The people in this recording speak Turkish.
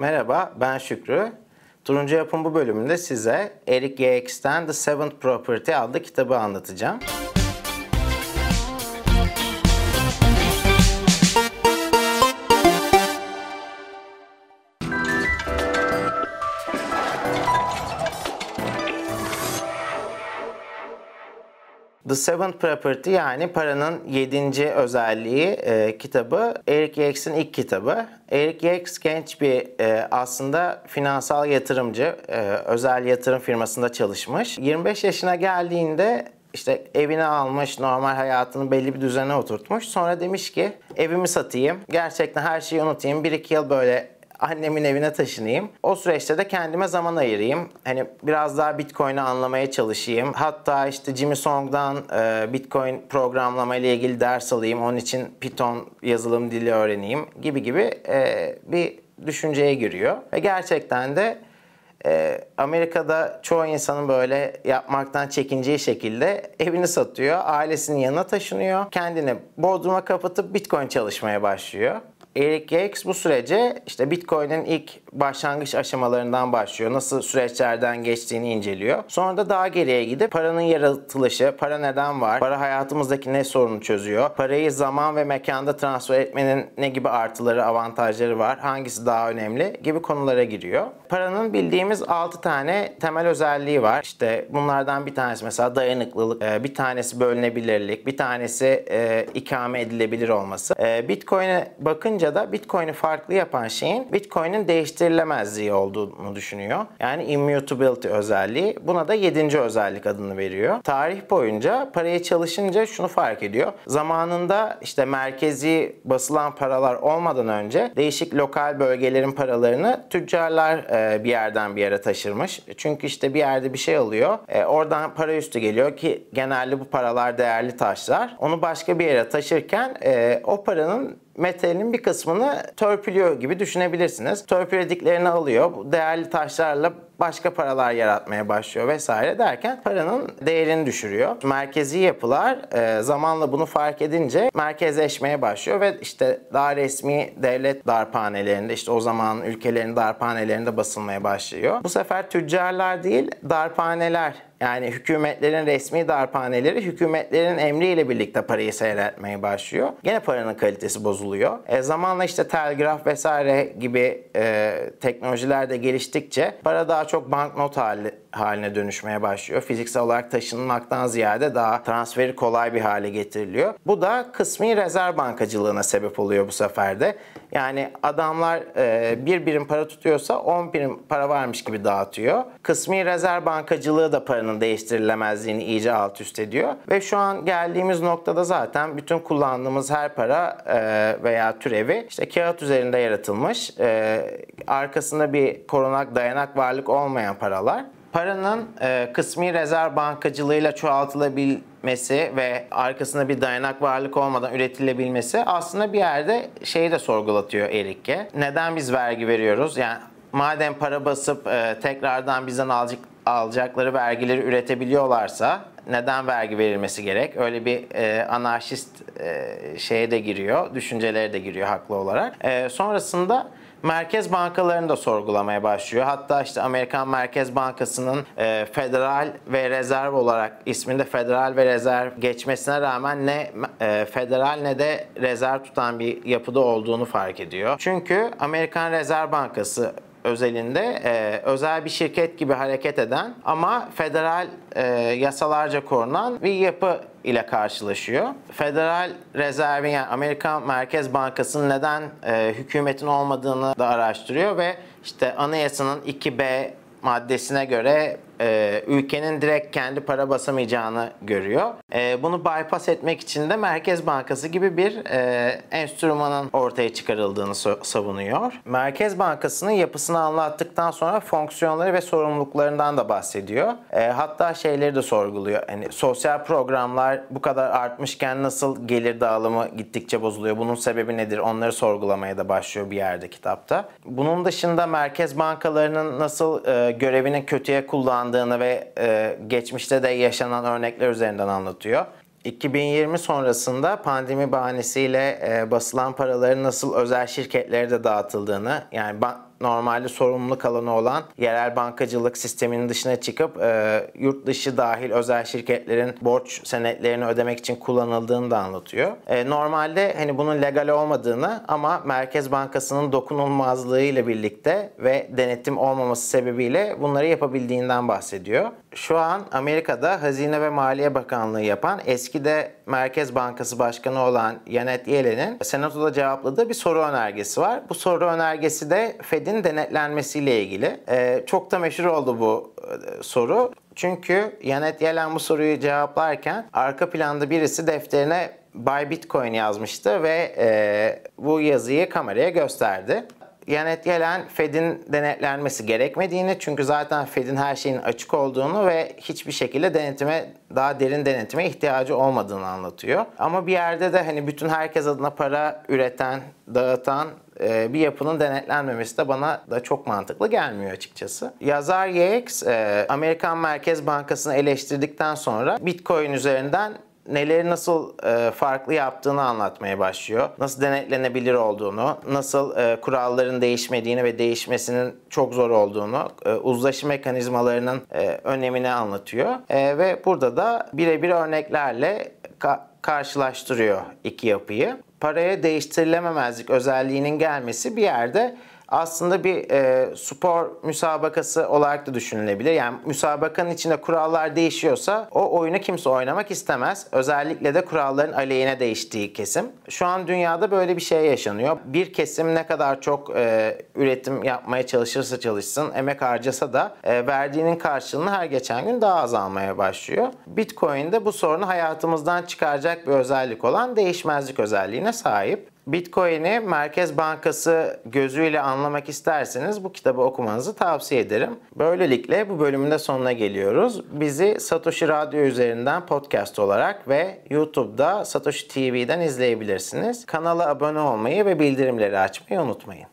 Merhaba, ben Şükrü. Turuncu Yapım bu bölümünde size Eric Yax'ten The Seventh Property adlı kitabı anlatacağım. The Seventh Property yani paranın yedinci özelliği e, kitabı Eric Yax'in ilk kitabı. Eric Yax genç bir e, aslında finansal yatırımcı, e, özel yatırım firmasında çalışmış. 25 yaşına geldiğinde işte evini almış, normal hayatını belli bir düzene oturtmuş. Sonra demiş ki evimi satayım, gerçekten her şeyi unutayım. 1-2 yıl böyle annemin evine taşınayım. O süreçte de kendime zaman ayırayım. Hani biraz daha Bitcoin'i anlamaya çalışayım. Hatta işte Jimmy Song'dan e, Bitcoin programlama ile ilgili ders alayım. Onun için Python yazılım dili öğreneyim gibi gibi e, bir düşünceye giriyor. Ve gerçekten de e, Amerika'da çoğu insanın böyle yapmaktan çekineceği şekilde evini satıyor, ailesinin yanına taşınıyor, kendini bodruma kapatıp Bitcoin çalışmaya başlıyor. Eric Yax bu sürece işte Bitcoin'in ilk başlangıç aşamalarından başlıyor. Nasıl süreçlerden geçtiğini inceliyor. Sonra da daha geriye gidip paranın yaratılışı, para neden var, para hayatımızdaki ne sorunu çözüyor, parayı zaman ve mekanda transfer etmenin ne gibi artıları, avantajları var, hangisi daha önemli gibi konulara giriyor. Paranın bildiğimiz 6 tane temel özelliği var. İşte bunlardan bir tanesi mesela dayanıklılık, e, bir tanesi bölünebilirlik, bir tanesi e, ikame edilebilir olması. E, Bitcoin'e bakınca da Bitcoin'i farklı yapan şeyin Bitcoin'in değiştirilemezliği olduğunu düşünüyor. Yani immutability özelliği. Buna da 7. özellik adını veriyor. Tarih boyunca parayı çalışınca şunu fark ediyor. Zamanında işte merkezi basılan paralar olmadan önce değişik lokal bölgelerin paralarını tüccarlar bir yerden bir yere taşırmış. Çünkü işte bir yerde bir şey alıyor. Oradan para üstü geliyor ki genelde bu paralar değerli taşlar. Onu başka bir yere taşırken o paranın metalin bir kısmını törpülüyor gibi düşünebilirsiniz. Törpülediklerini alıyor. Değerli taşlarla başka paralar yaratmaya başlıyor vesaire derken paranın değerini düşürüyor. Merkezi yapılar e, zamanla bunu fark edince merkezleşmeye başlıyor ve işte daha resmi devlet darphanelerinde işte o zaman ülkelerin darphanelerinde basılmaya başlıyor. Bu sefer tüccarlar değil darphaneler yani hükümetlerin resmi darphaneleri hükümetlerin emriyle birlikte parayı seyretmeye başlıyor. Gene paranın kalitesi bozuluyor. E, zamanla işte telgraf vesaire gibi e, teknolojiler de geliştikçe para daha çok banknot hali, haline dönüşmeye başlıyor. Fiziksel olarak taşınmaktan ziyade daha transferi kolay bir hale getiriliyor. Bu da kısmi rezerv bankacılığına sebep oluyor bu sefer de. Yani adamlar e, bir birim para tutuyorsa 10 birim para varmış gibi dağıtıyor. Kısmi rezerv bankacılığı da paranın değiştirilemezliğini iyice alt üst ediyor. Ve şu an geldiğimiz noktada zaten bütün kullandığımız her para e, veya türevi işte kağıt üzerinde yaratılmış. E, arkasında bir korunak dayanak varlık olmayan paralar paranın e, kısmi rezerv bankacılığıyla çoğaltılabilmesi ve arkasında bir dayanak varlık olmadan üretilebilmesi aslında bir yerde şeyi de sorgulatıyor Erik'e. Neden biz vergi veriyoruz? Yani madem para basıp e, tekrardan bizden alacak, alacakları vergileri üretebiliyorlarsa neden vergi verilmesi gerek? Öyle bir e, anarşist e, şeye de giriyor, düşüncelere de giriyor haklı olarak. E, sonrasında merkez bankalarını da sorgulamaya başlıyor. Hatta işte Amerikan Merkez Bankası'nın e, federal ve rezerv olarak isminde federal ve rezerv geçmesine rağmen ne e, federal ne de rezerv tutan bir yapıda olduğunu fark ediyor. Çünkü Amerikan Rezerv Bankası özelinde e, özel bir şirket gibi hareket eden ama federal e, yasalarca korunan bir yapı ile karşılaşıyor. Federal Rezervin yani Amerikan Merkez Bankası'nın neden e, hükümetin olmadığını da araştırıyor ve işte anayasanın 2B maddesine göre e, ülkenin direkt kendi para basamayacağını görüyor. E, bunu bypass etmek için de Merkez Bankası gibi bir e, enstrümanın ortaya çıkarıldığını savunuyor. Merkez Bankası'nın yapısını anlattıktan sonra fonksiyonları ve sorumluluklarından da bahsediyor. E, hatta şeyleri de sorguluyor. Hani sosyal programlar bu kadar artmışken nasıl gelir dağılımı gittikçe bozuluyor? Bunun sebebi nedir? Onları sorgulamaya da başlıyor bir yerde kitapta. Bunun dışında merkez bankalarının nasıl e, görevini kötüye kullandığını ve e, geçmişte de yaşanan örnekler üzerinden anlatıyor. anlatıyor. 2020 sonrasında pandemi bahanesiyle e, basılan paraların nasıl özel şirketlere de dağıtıldığını yani normalde sorumluluk alanı olan yerel bankacılık sisteminin dışına çıkıp e, yurt dışı dahil özel şirketlerin borç senetlerini ödemek için kullanıldığını da anlatıyor. E, normalde hani bunun legal olmadığını ama Merkez Bankası'nın dokunulmazlığı ile birlikte ve denetim olmaması sebebiyle bunları yapabildiğinden bahsediyor. Şu an Amerika'da Hazine ve Maliye Bakanlığı yapan eski de Merkez Bankası Başkanı olan Janet Yellen'in Senato'da cevapladığı bir soru önergesi var. Bu soru önergesi de Fed'in denetlenmesiyle ilgili. Ee, çok da meşhur oldu bu e, soru. Çünkü Janet Yellen bu soruyu cevaplarken arka planda birisi defterine Buy Bitcoin yazmıştı ve e, bu yazıyı kameraya gösterdi. Janet Yellen Fed'in denetlenmesi gerekmediğini çünkü zaten Fed'in her şeyin açık olduğunu ve hiçbir şekilde denetime daha derin denetime ihtiyacı olmadığını anlatıyor. Ama bir yerde de hani bütün herkes adına para üreten, dağıtan e, bir yapının denetlenmemesi de bana da çok mantıklı gelmiyor açıkçası. Yazar Yates, e, Amerikan Merkez Bankası'nı eleştirdikten sonra Bitcoin üzerinden neleri nasıl e, farklı yaptığını anlatmaya başlıyor. Nasıl denetlenebilir olduğunu, nasıl e, kuralların değişmediğini ve değişmesinin çok zor olduğunu, e, uzlaşı mekanizmalarının e, önemini anlatıyor. E, ve burada da birebir örneklerle ka- karşılaştırıyor iki yapıyı. Paraya değiştirilememezlik özelliğinin gelmesi bir yerde aslında bir e, spor müsabakası olarak da düşünülebilir. Yani müsabakanın içinde kurallar değişiyorsa o oyunu kimse oynamak istemez. Özellikle de kuralların aleyhine değiştiği kesim. Şu an dünyada böyle bir şey yaşanıyor. Bir kesim ne kadar çok e, üretim yapmaya çalışırsa çalışsın, emek harcasa da e, verdiğinin karşılığını her geçen gün daha azalmaya başlıyor. Bitcoin de bu sorunu hayatımızdan çıkaracak bir özellik olan değişmezlik özelliğine sahip. Bitcoin'i Merkez Bankası gözüyle anlamak isterseniz bu kitabı okumanızı tavsiye ederim. Böylelikle bu bölümün de sonuna geliyoruz. Bizi Satoshi Radyo üzerinden podcast olarak ve YouTube'da Satoshi TV'den izleyebilirsiniz. Kanala abone olmayı ve bildirimleri açmayı unutmayın.